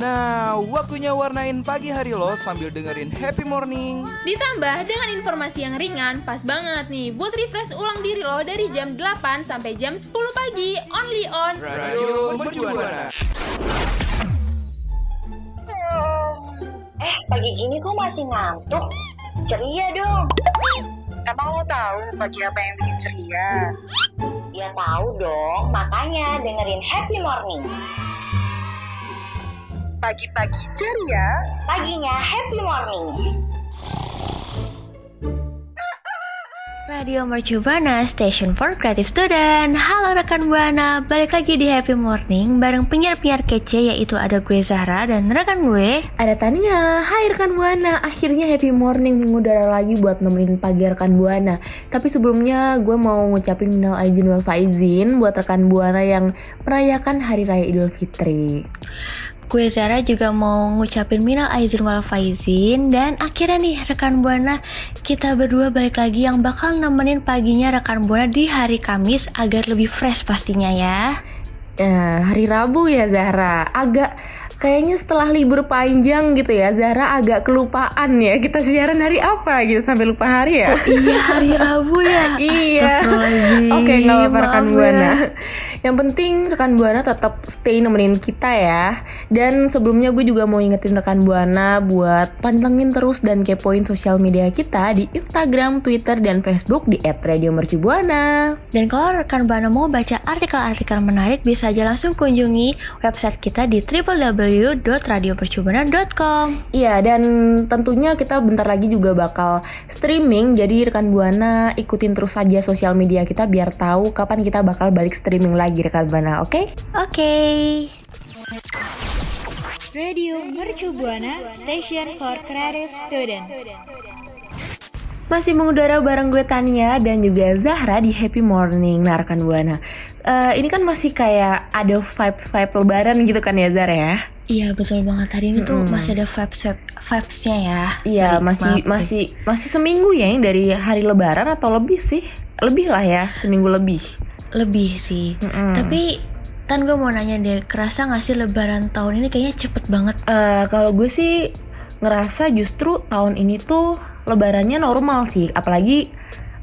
Nah, waktunya warnain pagi hari lo sambil dengerin happy morning. Ditambah dengan informasi yang ringan, pas banget nih buat refresh ulang diri lo dari jam 8 sampai jam 10 pagi, only on Radio Mercubuana. Eh, pagi gini kok masih ngantuk? Ceria dong. Emang lo tahu pagi apa yang bikin ceria? Ya tahu dong, makanya dengerin Happy Morning. Pagi-pagi ceria, Paginya Happy Morning. Radio Mercu Buana, Station for Creative Student. Halo rekan Buana, balik lagi di Happy Morning Bareng penyiar-penyiar kece yaitu ada gue Zahra dan rekan gue. Ada Tania, hai rekan Buana. Akhirnya happy morning mengudara lagi buat nemenin pagi rekan Buana. Tapi sebelumnya gue mau ngucapin minal aizin wal faizin Buat rekan Buana yang merayakan Hari Raya Idul Fitri Gue Zara juga mau ngucapin minal aizin wal faizin. Dan akhirnya nih rekan Buana Kita berdua balik lagi yang bakal nemenin paginya rekan Buana di hari Kamis Agar lebih fresh pastinya ya. Ya, hari Rabu ya Zahra Agak kayaknya setelah libur panjang gitu ya Zahra agak kelupaan ya Kita siaran hari apa gitu sampai lupa hari ya Iya hari Rabu ya Iya. Oke, nggak apa-apa rekan Maaf Buana. ya. Yang penting rekan Buana tetap stay nemenin kita ya. Dan sebelumnya gue juga mau ingetin rekan Buana buat pantengin terus dan kepoin sosial media kita di Instagram, Twitter, dan Facebook di @radiomercubuana. Dan kalau rekan Buana mau baca artikel-artikel menarik bisa aja langsung kunjungi website kita di www.radiopercubana.com. Iya, dan tentunya kita bentar lagi juga bakal streaming. Jadi rekan Buana ikutin terus saja sosial media kita biar tahu kapan kita bakal balik streaming lagi rekan Buana, oke? Oke. Radio Mercu Buana, Station for Creative Student. Masih mengudara bareng gue Tania dan juga Zahra di Happy Morning Nah rekan Buana Eh, Ini kan masih kayak ada vibe-vibe lebaran gitu kan ya Zahra ya Iya betul banget hari ini tuh masih ada vibes vibesnya ya. Iya Sorry, masih maaf. masih masih seminggu ya yang dari hari lebaran atau lebih sih Lebih lah ya seminggu lebih lebih sih. Tapi kan gue mau nanya deh, kerasa gak sih lebaran tahun ini kayaknya cepet banget? Eh, Kalau gue sih ngerasa justru tahun ini tuh lebarannya normal sih Apalagi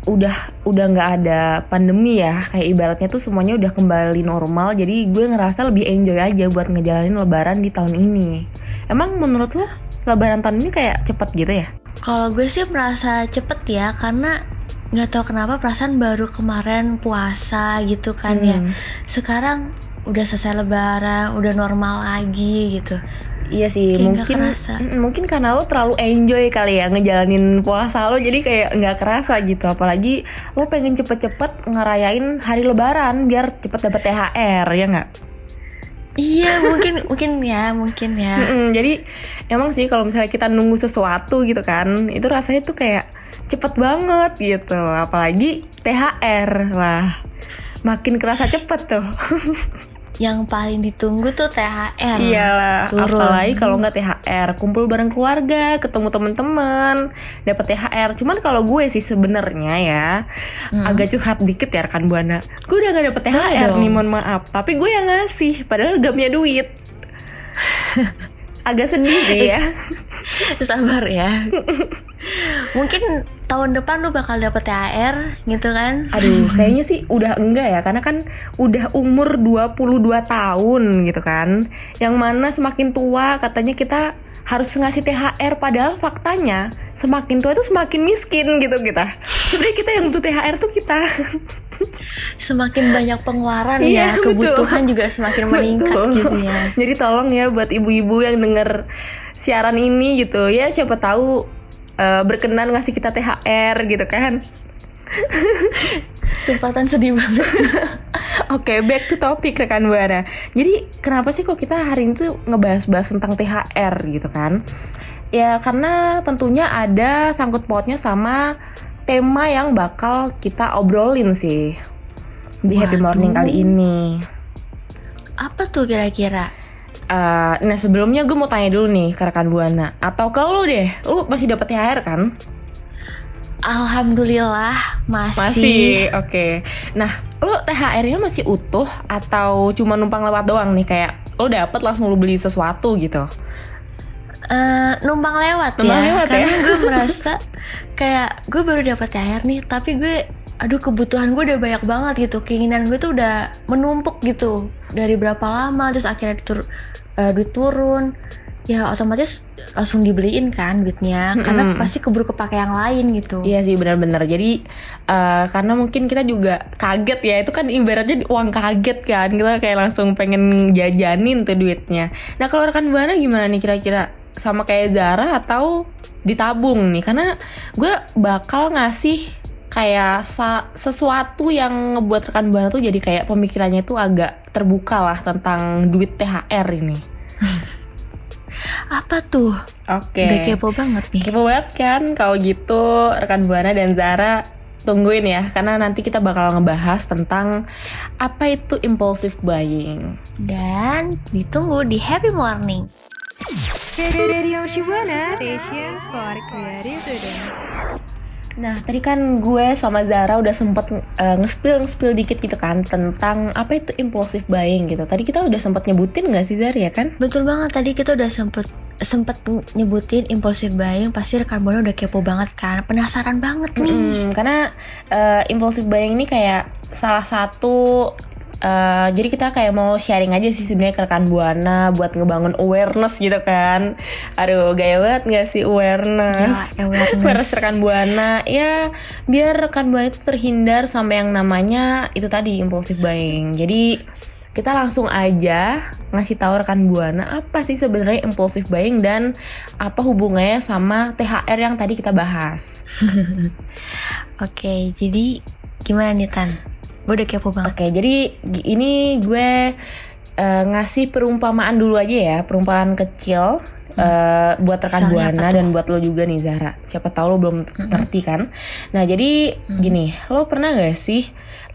udah udah nggak ada pandemi ya kayak ibaratnya tuh semuanya udah kembali normal jadi gue ngerasa lebih enjoy aja buat ngejalanin lebaran di tahun ini emang menurut lo lebaran tahun ini kayak cepet gitu ya Kalau gue sih merasa cepet ya karena nggak tahu kenapa perasaan baru kemarin puasa gitu kan ya. Hmm. Sekarang udah selesai lebaran, udah normal lagi gitu. Iya sih Kayak mungkin. Mm, mungkin karena lo terlalu enjoy kali ya ngejalanin puasa lo jadi kayak nggak kerasa gitu apalagi lo pengen cepet-cepet ngerayain hari lebaran biar cepet dapet THR ya nggak Iya mungkin mungkin ya mungkin ya. Mm-mm, jadi emang sih kalau misalnya kita nunggu sesuatu gitu kan, itu rasanya tuh kayak cepet banget gitu. Apalagi THR, wah makin kerasa cepet tuh. Yang paling ditunggu tuh THR. Iyalah, Turun. apalagi kalau nggak THR, kumpul bareng keluarga, ketemu teman-teman, dapat THR. Cuman kalau gue sih sebenarnya ya agak curhat dikit ya rekan buana. Gue udah gak dapet THR dong. nih, mohon maaf. Tapi gue yang ngasih, padahal gak punya duit. agak sedih sih ya. Sabar ya. mungkin tahun depan lu bakal dapet THR gitu kan? Aduh, kayaknya sih udah enggak ya, karena kan udah umur 22 tahun gitu kan. Yang mana semakin tua katanya kita harus ngasih THR padahal faktanya semakin tua itu semakin miskin gitu kita. Sebenarnya kita yang butuh THR tuh kita. Semakin banyak pengeluaran Iya, ya, kebutuhan juga semakin meningkat Betul. gitu ya. Jadi tolong ya buat ibu-ibu yang denger siaran ini gitu ya siapa tahu eh, berkenan ngasih kita THR gitu kan. Sumpah Tan sedih banget. Oke, back to topic rekan Buana. Jadi kenapa sih kok kita hari ini tuh ngebahas-bahas tentang THR gitu kan? Ya karena tentunya ada sangkut pautnya sama tema yang bakal kita obrolin sih di Happy Morning Waduh. kali ini. Apa tuh kira-kira? Eh, nah sebelumnya gue mau tanya dulu nih ke rekan Buana atau ke lu deh, lu masih dapat THR kan? Alhamdulillah masih. Masih, oke. Nah, lu THR-nya masih utuh atau cuma numpang lewat doang nih kayak lu dapet langsung lu beli sesuatu gitu? Eh, numpang lewat Numpang ya, lewat ya? karena gue merasa kayak gue baru dapat THR nih, tapi gue aduh kebutuhan gue udah banyak banget gitu, keinginan gue tuh udah menumpuk gitu dari berapa lama, terus akhirnya ditur eh, duit turun, ya otomatis langsung dibeliin kan duitnya, karena Mm-mm. pasti keburu kepake yang lain gitu. Iya sih benar-benar. Jadi eh, karena mungkin kita juga kaget ya, itu kan ibaratnya uang kaget kan, kita kayak langsung pengen jajanin tuh duitnya. Nah kalau rekan buana gimana nih kira-kira sama kayak Zara atau ditabung nih? Karena gue bakal ngasih kayak sesuatu yang ngebuat rekan buana tuh jadi kayak pemikirannya tuh agak terbuka lah tentang duit THR ini. Apa tuh? Oke. Udah kepo banget nih. Kepo banget kan kalau gitu rekan Buana dan Zara tungguin ya karena nanti kita bakal ngebahas tentang apa itu impulsive buying. Dan ditunggu di Happy Morning. Radio Shibuana Station for Creative Student. Nah, tadi kan gue sama Zara udah sempet eh, nge-spill nge-spill dikit gitu kan tentang apa itu impulsive buying gitu. Tadi kita udah sempet nyebutin gak sih Zara ya kan? Betul banget tadi kita udah sempet sempet nyebutin impulsive buying pasti rekan buana udah kepo banget kan penasaran banget nih Mm, karena eh, impulsive buying ini kayak salah satu eh, jadi kita kayak mau sharing aja sih sebenarnya ke rekan buana buat ngebangun awareness gitu kan. Aduh, gaya banget gak sih awareness? Gila, awareness. awareness rekan buana ya biar rekan buana itu terhindar sama yang namanya itu tadi impulsive buying. Jadi kita langsung aja ngasih tahu rekan buana apa sih sebenarnya impulsive buying dan apa hubungannya sama THR yang tadi kita bahas. oke jadi gimana nih Tan gue udah kepo banget. Oke, jadi gi- ini gue eh, ngasih perumpamaan dulu aja ya, perumpamaan kecil eh, buat rekan buana dan buat lo juga nih Zara. Siapa tahu lo belum ngerti kan? Nah, jadi gini, lo pernah gak sih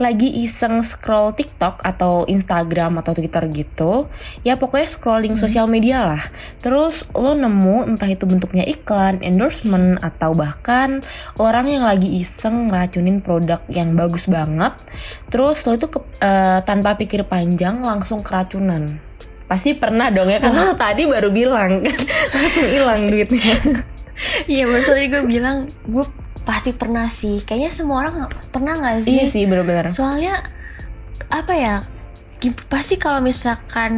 lagi iseng scroll TikTok atau Instagram atau Twitter gitu? Ya pokoknya scrolling sosial media lah. Terus lo nemu entah itu bentuknya iklan, endorsement atau bahkan orang yang lagi iseng ngeracunin produk yang bagus banget. Terus lo itu ke- eh, tanpa pikir panjang langsung keracunan. Pasti pernah dong ya karena lo tadi baru bilang kan langsung hilang duitnya. iya baru tadi gue bilang gue pasti pernah sih kayaknya semua orang pernah nggak sih iya sih bener-bener. soalnya apa ya pasti kalau misalkan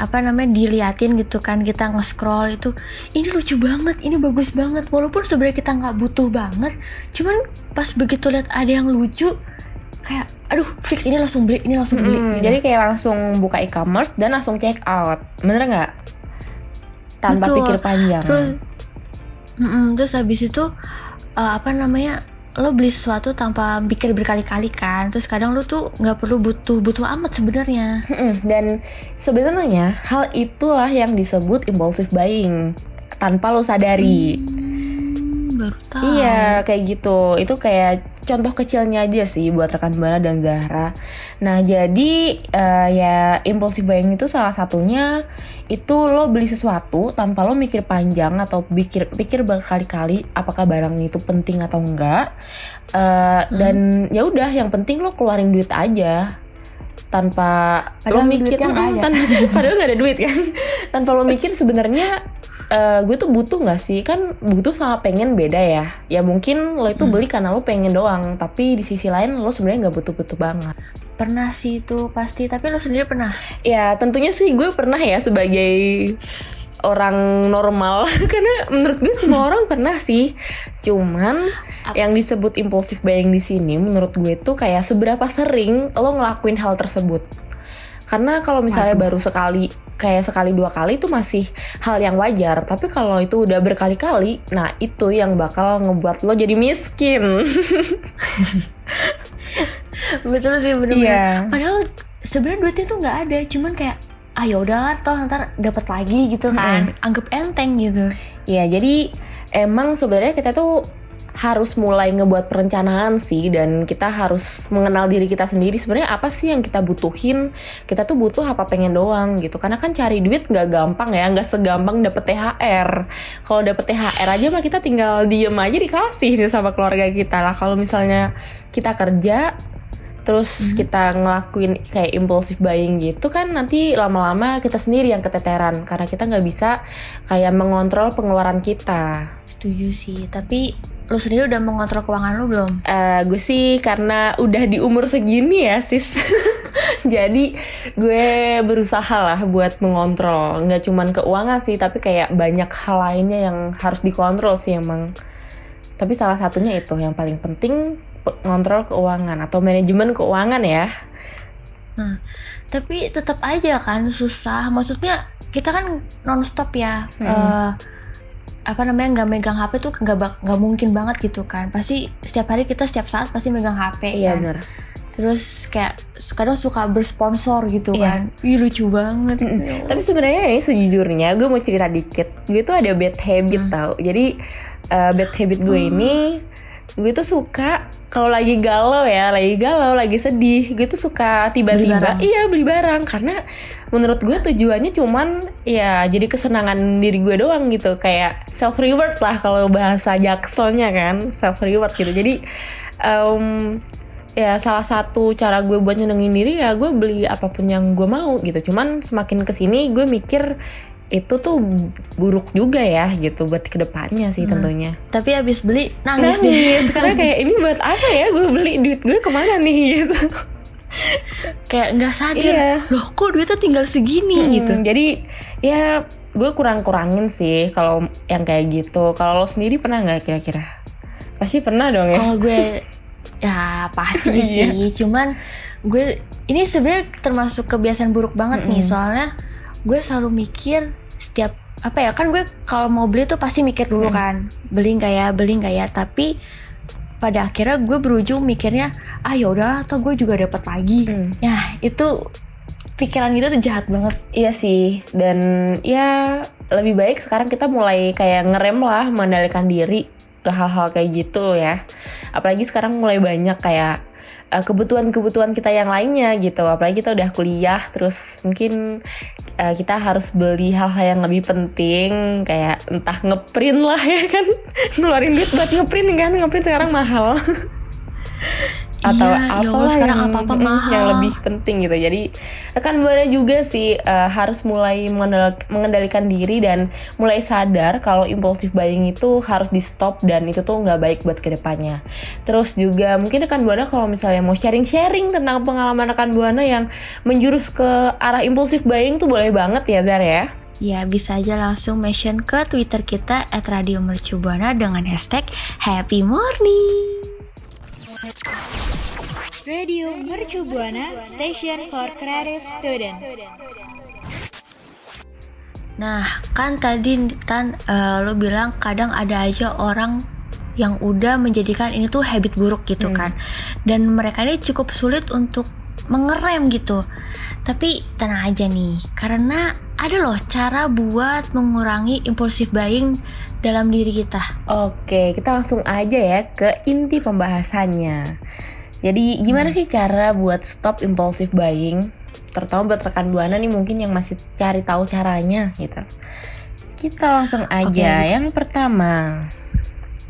apa namanya diliatin gitu kan kita nge-scroll itu ini lucu banget ini bagus banget walaupun sebenarnya kita nggak butuh banget cuman pas begitu lihat ada yang lucu kayak aduh fix ini langsung beli ini langsung beli Mm, gitu. Jadi kayak langsung buka e-commerce dan langsung check out. Bener nggak? Tanpa Betul. pikir panjang. terus Mm-mm, terus habis itu eh, apa namanya lo beli sesuatu tanpa pikir berkali-kali kan terus kadang lo tuh nggak perlu butuh butuh amat sebenarnya Dan sebenarnya hal itulah yang disebut impulsive buying tanpa lo sadari. Hmm, baru tahu Iya, kayak gitu. Itu kayak contoh kecilnya aja sih buat rekan Bana dan Zahra. Nah, jadi eh, ya impulsive buying itu salah satunya itu lo beli sesuatu tanpa lo mikir panjang atau pikir pikir berkali-kali apakah barang itu penting atau enggak. Eh, dan ya udah, yang penting lo keluarin duit aja tanpa Padahal lo mikir duitnya nggak Mm, ada. tan- padahal nggak ada duit kan tanpa lo mikir sebenarnya eh, gue tuh butuh nggak sih? Kan butuh sama pengen beda ya. Ya mungkin lo itu beli karena lo pengen doang tapi di sisi lain lo sebenarnya nggak butuh-butuh banget. Pernah sih itu pasti tapi lo sendiri pernah? Ya tentunya sih gue pernah ya sebagai orang normal. Karena menurut gue semua orang pernah sih. Cuman yang disebut impulsif buying di sini menurut gue tuh kayak seberapa sering lo ngelakuin hal tersebut. Karena kalau misalnya baru sekali kayak sekali dua kali itu masih hal yang wajar. Tapi kalau itu udah berkali-kali nah itu yang bakal ngebuat lo jadi miskin. Betul sih bener Iya. padahal sebenarnya duitnya tuh nggak ada cuman kayak ah ya udahlah toh ntar dapat lagi gitu kan. Anggap enteng gitu. Iya, jadi emang sebenarnya kita tuh harus mulai ngebuat perencanaan sih dan kita harus mengenal diri kita sendiri. Sebenarnya apa sih yang kita butuhin? Kita tuh butuh apa pengen doang gitu. Karena kan cari duit nggak gampang ya nggak segampang dapet THR kalau dapet THR aja mah kita tinggal diem aja dikasih nih sama keluarga kita lah. Kalau misalnya kita kerja terus kita ngelakuin kayak impulsif buying gitu kan nanti lama-lama kita sendiri yang keteteran. Karena kita nggak bisa kayak mengontrol pengeluaran kita. Setuju sih. Tapi lu sendiri udah mengontrol keuangan lu belum? Eh, gue sih karena udah di umur segini ya sis. Jadi gue berusaha lah buat mengontrol. Nggak cuman keuangan sih tapi kayak banyak hal lainnya yang harus dikontrol sih emang. Tapi salah satunya itu yang paling penting pe- ngontrol keuangan atau manajemen keuangan ya. Nah, tapi tetap aja kan susah. Maksudnya kita kan nonstop ya. eh, apa namanya nggak megang HP tuh nggak nggak mungkin banget gitu kan. Pasti setiap hari kita setiap saat pasti megang HP. iya kan. benar Terus kayak kadang suka bersponsor gitu Iya. kan. Ih lucu banget. Mm-mm. Tapi sebenarnya ya sejujurnya gue mau cerita dikit. Gue tuh ada bad habit tau. Jadi uh, bad habit gue ini gue tuh suka kalau lagi galau ya, lagi galau, lagi sedih, gue tuh suka tiba-tiba iya beli barang. Karena menurut gue tujuannya cuman ya jadi kesenangan diri gue doang gitu. Kayak self reward lah kalau bahasa jakselnya kan self reward gitu. Jadi em, ya salah satu cara gue buat nyenengin diri ya gue beli apa pun yang gue mau gitu. Cuman semakin ke sini gue mikir itu tuh buruk juga ya gitu buat ke depannya sih tentunya. Tapi abis beli nangis, deh. nangis karena kayak ini buat apa ya? Gue beli duit gue ke mana nih? Gitu. Kayak nggak sadar. Iya. Loh kok duitnya tinggal segini? Hmm, gitu. jadi ya gue kurang-kurangin sih kalau yang kayak gitu. Kalau lo sendiri pernah nggak kira-kira? Pasti pernah dong ya. Kalau gue ya pasti Iya. sih, cuman gue ini sebenarnya termasuk kebiasaan buruk banget nih. Soalnya gue selalu mikir setiap apa ya kan gue kalau mau beli tuh pasti mikir dulu kan beli nggak ya beli nggak ya tapi pada akhirnya gue berujung mikirnya ah ya udahlah atau gue juga dapat lagi Hmm. ya itu pikiran itu tuh jahat banget Iya sih, dan ya lebih baik sekarang kita mulai kayak ngerem lah mengendalikan diri ke hal-hal kayak gitu ya. Apalagi sekarang mulai banyak kayak eh, kebutuhan-kebutuhan kita yang lainnya gitu. Apalagi kita udah kuliah, terus mungkin eh, kita harus beli hal-hal yang lebih penting kayak entah ngeprint lah ya kan, ngeluarin duit buat ngeprint kan, ngeprint sekarang mahal. atau Iya, ya Allah, apalah sekarang yang, apa-apa mm, mahal. yang lebih penting gitu. Jadi rekan buana juga sih eh, harus mulai mengendal- mengendalikan diri dan mulai sadar kalau impulsif buying itu harus di stop dan itu tuh nggak baik buat ke depannya. Terus juga mungkin rekan buana kalau misalnya mau sharing-sharing tentang pengalaman rekan buana yang menjurus ke arah impulsif buying tuh boleh banget ya Zar ya. Ya bisa aja langsung mention ke Twitter kita at Radio Mercubuana dengan hashtag Happy Morning. Radio Mercu Buana Station for Creative Student. Nah, kan tadi Tan eh, lo bilang kadang ada aja orang yang udah menjadikan ini tuh habit buruk gitu kan. Dan mereka ini cukup sulit untuk mengerem gitu. Tapi tenang aja nih, karena ada loh cara buat mengurangi impulsif buying dalam diri kita. Oke, kita langsung aja ya ke inti pembahasannya. Jadi gimana sih cara buat stop impulsive buying? Terutama buat rekan buana nih mungkin yang masih cari tahu caranya gitu. Kita langsung aja. Oke. Yang pertama,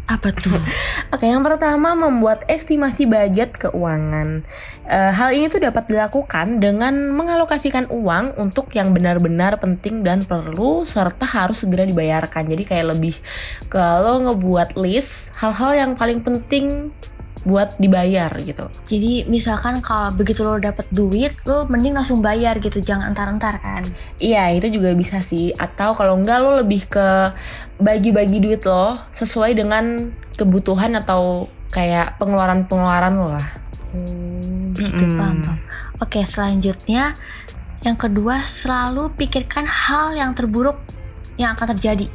Apa tuh? Oke, yang pertama membuat estimasi budget keuangan. Eh, hal ini tuh dapat dilakukan dengan mengalokasikan uang untuk yang benar-benar penting dan perlu serta harus segera dibayarkan. Jadi kayak lebih kalau ngebuat list hal-hal yang paling penting buat dibayar gitu. Jadi misalkan kalau begitu lo dapet duit, lo mending langsung bayar gitu, jangan entar-entar kan. Iya, itu juga bisa sih. Atau kalau enggak lo lebih ke bagi-bagi duit lo sesuai dengan kebutuhan atau kayak pengeluaran-pengeluaran lo lah. Oh, gitu Mm-mm. paham, paham. Oke, selanjutnya yang kedua selalu pikirkan hal yang terburuk yang akan terjadi.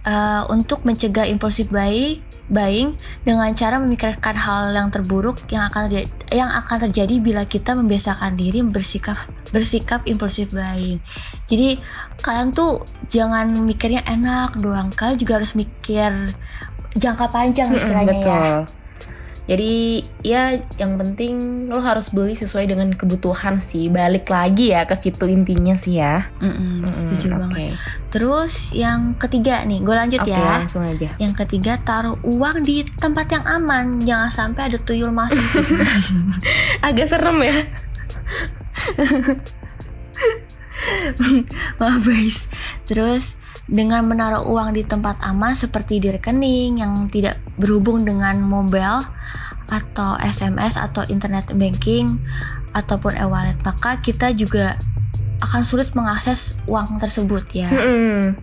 Eh, untuk mencegah impulsif buying, buying dengan cara memikirkan hal yang terburuk yang akan terjadi, yang akan terjadi bila kita membiasakan diri bersikap bersikap impulsif buying. Jadi kalian tuh jangan mikirnya enak doang, kalian juga harus mikir jangka panjang istilahnya ya. Betul. Jadi ya yang penting lo harus beli sesuai dengan kebutuhan sih. Balik lagi ya ke situ intinya sih ya. Mm-mm, setuju Mm, banget. Oke. Terus yang ketiga nih, gue lanjut Oke, ya. langsung aja. Yang ketiga taruh uang di tempat yang aman, jangan sampai ada tuyul masuk. Agak serem ya. Maaf guys. Terus dengan menaruh uang di tempat aman seperti di rekening yang tidak berhubung dengan mobile atau SMS atau internet banking ataupun e-wallet, maka kita juga akan sulit mengakses uang tersebut ya. Mm-mm.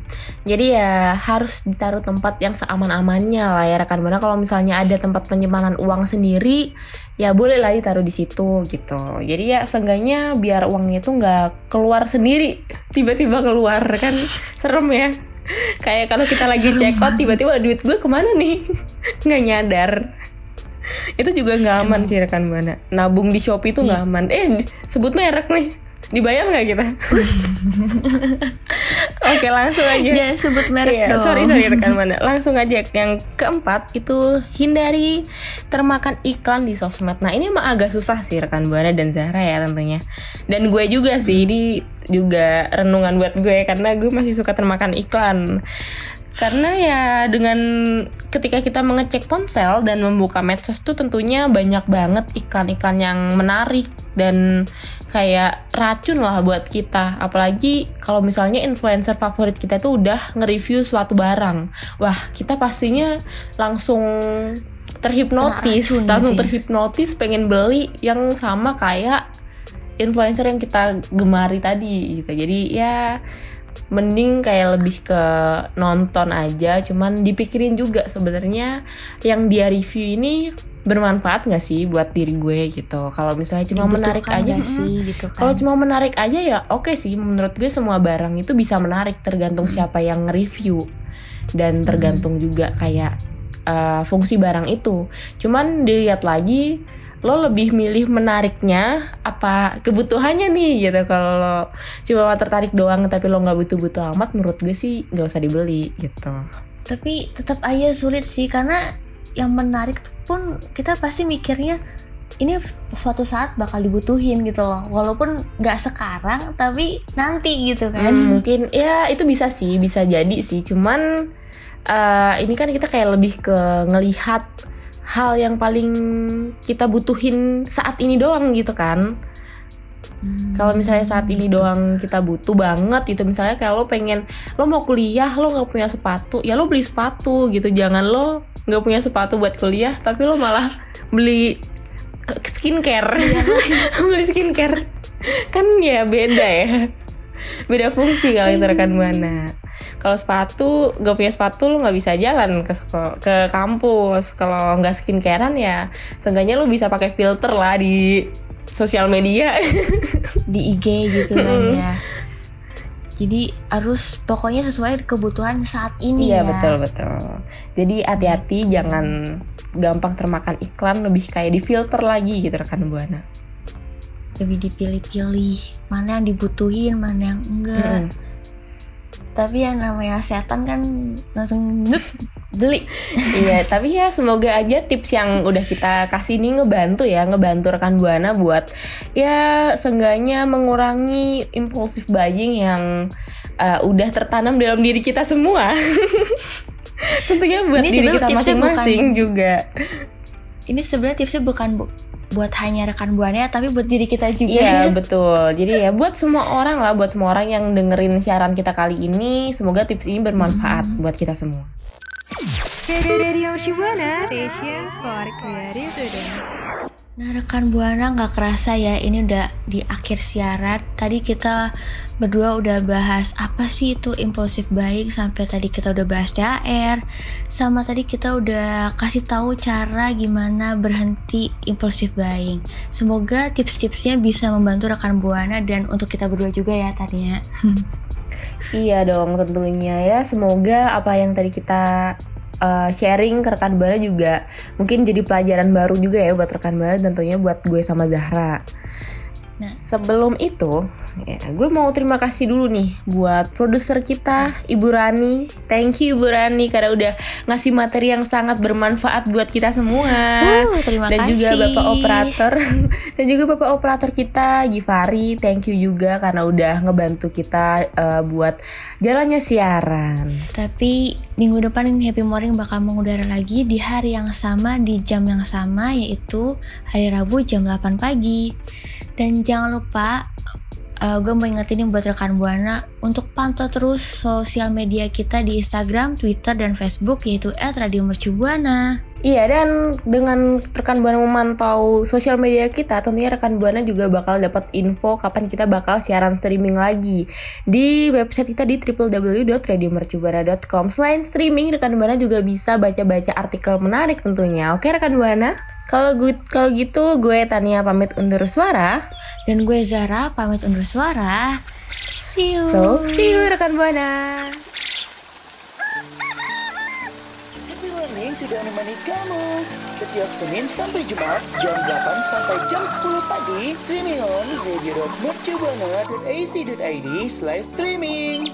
Jadi ya harus ditaruh tempat yang seaman-amannya lah ya rekan buana. Kalau misalnya ada tempat penyimpanan uang sendiri, ya boleh lah ditaruh di situ gitu. Jadi ya seenggaknya biar uangnya itu nggak keluar sendiri, tiba-tiba keluar kan serem ya. Kayak kalau kita lagi check out tiba-tiba duit gue ke mana nih? Nggak nyadar. Itu juga nggak aman sih rekan buana. Nabung di Shopee itu nggak aman. Eh sebut merek nih. Dibayar nggak kita? Oke langsung aja. Jangan sebut merek Iya, dong. sorry sorry rekan mana. Langsung aja yang keempat itu hindari termakan iklan di sosmed. Nah ini emang agak susah sih rekan buana dan Zara ya tentunya. Dan gue juga sih ini juga renungan buat gue karena gue masih suka termakan iklan. Karena ya dengan ketika kita mengecek ponsel dan membuka medsos tuh tentunya banyak banget iklan-iklan yang menarik dan kayak racun lah buat kita. Apalagi kalau misalnya influencer favorit kita tuh udah nge-review suatu barang. Wah, kita pastinya langsung terhipnotis, racun langsung gitu ya. terhipnotis pengen beli yang sama kayak influencer yang kita gemari tadi gitu. Jadi ya mending kayak lebih ke nonton aja cuman dipikirin juga sebenarnya yang dia review ini bermanfaat nggak sih buat diri gue gitu. Kalau misalnya cuma menarik Dibutuhkan aja mm, sih. gitu kan. kalau cuma menarik aja ya oke sih menurut gue semua barang itu bisa menarik tergantung siapa yang nge-review dan tergantung juga kayak uh, fungsi barang itu. Cuman dilihat lagi lo lebih milih menariknya apa kebutuhannya nih gitu. Kalau lo cuma tertarik doang tapi lo nggak butuh-butuh amat menurut gue sih nggak usah dibeli gitu. Tapi tetap aja sulit sih karena yang menarik pun kita pasti mikirnya ini suatu saat bakal dibutuhin gitu loh. Walaupun nggak sekarang tapi nanti gitu kan. Hmm, mungkin ya itu bisa sih bisa jadi sih. Cuman eh, ini kan kita kayak lebih ke ngelihat hal yang paling kita butuhin saat ini doang gitu kan. Hmm, kalau misalnya saat ini doang kita butuh banget gitu misalnya kayak lo pengen lo mau kuliah lo nggak punya sepatu ya lo beli sepatu gitu. Jangan lo nggak punya sepatu buat kuliah tapi lo malah beli skincare. Beli skincare. Kan ya beda ya. Beda fungsi kalau rekan buana kalau sepatu nggak punya sepatu lo nggak bisa jalan ke ke kampus kalau nggak skincarean ya seenggaknya lo bisa pakai filter lah di sosial media di IG gitu kan ya jadi harus pokoknya sesuai kebutuhan saat ini Iya ya betul betul. Jadi hati-hati jangan gampang termakan iklan lebih kayak difilter lagi gitu rekan buana. lebih dipilih-pilih mana yang dibutuhin mana yang enggak Mm-mm. Tapi yang namanya setan kan langsung beli iya tapi ya semoga aja tips yang udah kita kasih ini ngebantu ya ngebantu rekan buana buat ya seenggaknya mengurangi impulsif buying yang uh, udah tertanam dalam diri kita semua. Tentunya buat Ini diri kita masing-masing juga. ini sebenarnya tipsnya bukan bu- buat hanya rekan buana tapi buat diri kita juga Iya betul. Jadi ya buat semua orang lah, buat semua orang yang dengerin siaran kita kali ini, semoga tips ini bermanfaat buat kita semua. Radio Shibuana, station for creative. Nah rekan buana nggak kerasa ya ini udah di akhir siaran. Tadi kita berdua udah bahas apa sih itu impulsif buying Sampai tadi kita udah bahas THR Sama tadi kita udah kasih tahu cara gimana berhenti impulsif buying. Semoga tips-tipsnya bisa membantu rekan buana dan untuk kita berdua juga ya Tania. Iya dong tentunya ya. Semoga apa yang tadi kita uh, sharing ke rekan Buana juga mungkin jadi pelajaran baru juga ya buat rekan dan tentunya buat gue sama Zahra. Nah, sebelum itu, ya, gue mau terima kasih dulu nih buat produser kita, Ibu Rani. Thank you Ibu Rani karena udah ngasih materi yang sangat bermanfaat buat kita semua. Uh, terima dan juga kasih. Bapak operator dan juga Bapak operator kita Givari. Thank you juga karena udah ngebantu kita uh, buat jalannya siaran. Tapi minggu depan Happy Morning bakal mengudara lagi di hari yang sama di jam yang sama yaitu hari Rabu jam 8 pagi. Dan jangan lupa uh, gue mau ingetin buat rekan Buana untuk pantau terus sosial media kita di Instagram, Twitter, dan Facebook yaitu @radiomercubuana. Iya dan dengan rekan Buana memantau sosial media kita tentunya rekan Buana juga bakal dapat info kapan kita bakal siaran streaming lagi di website kita di www.radiomercubuana.com. Selain streaming rekan Buana juga bisa baca-baca artikel menarik tentunya. Oke rekan Buana? Kalau gue kalau gitu gue Tania pamit undur suara Dan gue Zara pamit undur suara. See you. So, see you rekan Buana. Happy Morning sudah menemani kamu Setiap Senin sampai Jumat Jam 8 sampai jam 10 pagi Streaming on radio.mercubuana.ac.id Slash streaming